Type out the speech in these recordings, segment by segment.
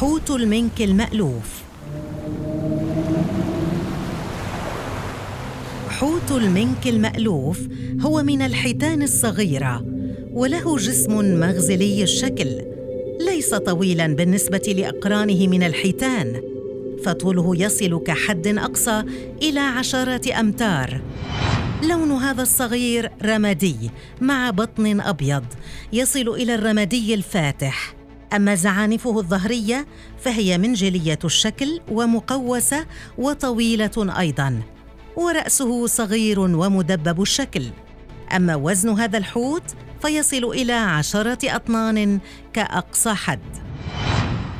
حوت المنك المألوف. حوت المنك المألوف هو من الحيتان الصغيرة وله جسم مغزلي الشكل ليس طويلا بالنسبة لأقرانه من الحيتان فطوله يصل كحد أقصى إلى عشرات أمتار. لون هذا الصغير رمادي مع بطن أبيض يصل إلى الرمادي الفاتح. أما زعانفه الظهرية فهي منجلية الشكل ومقوسة وطويلة أيضاً ورأسه صغير ومدبب الشكل. أما وزن هذا الحوت فيصل إلى عشرة أطنان كأقصى حد.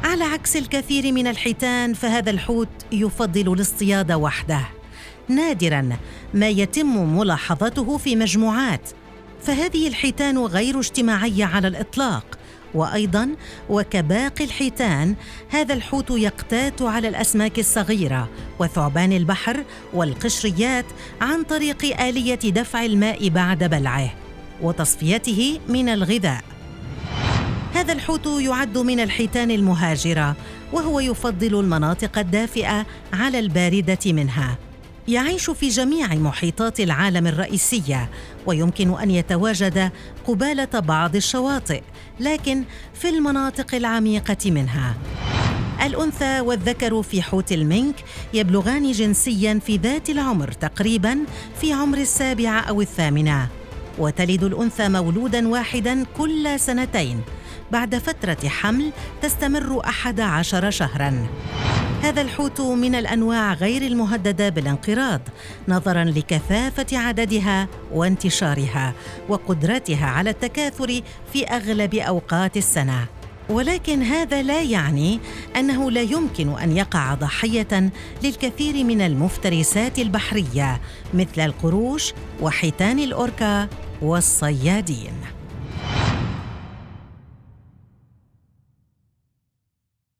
على عكس الكثير من الحيتان فهذا الحوت يفضل الاصطياد وحده. نادرا ما يتم ملاحظته في مجموعات فهذه الحيتان غير اجتماعية على الإطلاق. وأيضا وكباقي الحيتان هذا الحوت يقتات على الأسماك الصغيرة وثعبان البحر والقشريات عن طريق آلية دفع الماء بعد بلعه وتصفيته من الغذاء. هذا الحوت يعد من الحيتان المهاجرة وهو يفضل المناطق الدافئة على الباردة منها. يعيش في جميع محيطات العالم الرئيسية ويمكن أن يتواجد قبالة بعض الشواطئ لكن في المناطق العميقة منها. الأنثى والذكر في حوت المنك يبلغان جنسيا في ذات العمر تقريبا في عمر السابعه أو الثامنة. وتلد الأنثى مولودا واحدا كل سنتين. بعد فترة حمل تستمر أحد عشر شهرا. هذا الحوت من الأنواع غير المهددة بالانقراض نظرا لكثافة عددها وانتشارها وقدرتها على التكاثر في أغلب أوقات السنة. ولكن هذا لا يعني أنه لا يمكن أن يقع ضحية للكثير من المفترسات البحرية مثل القروش وحيتان الأوركا والصيادين.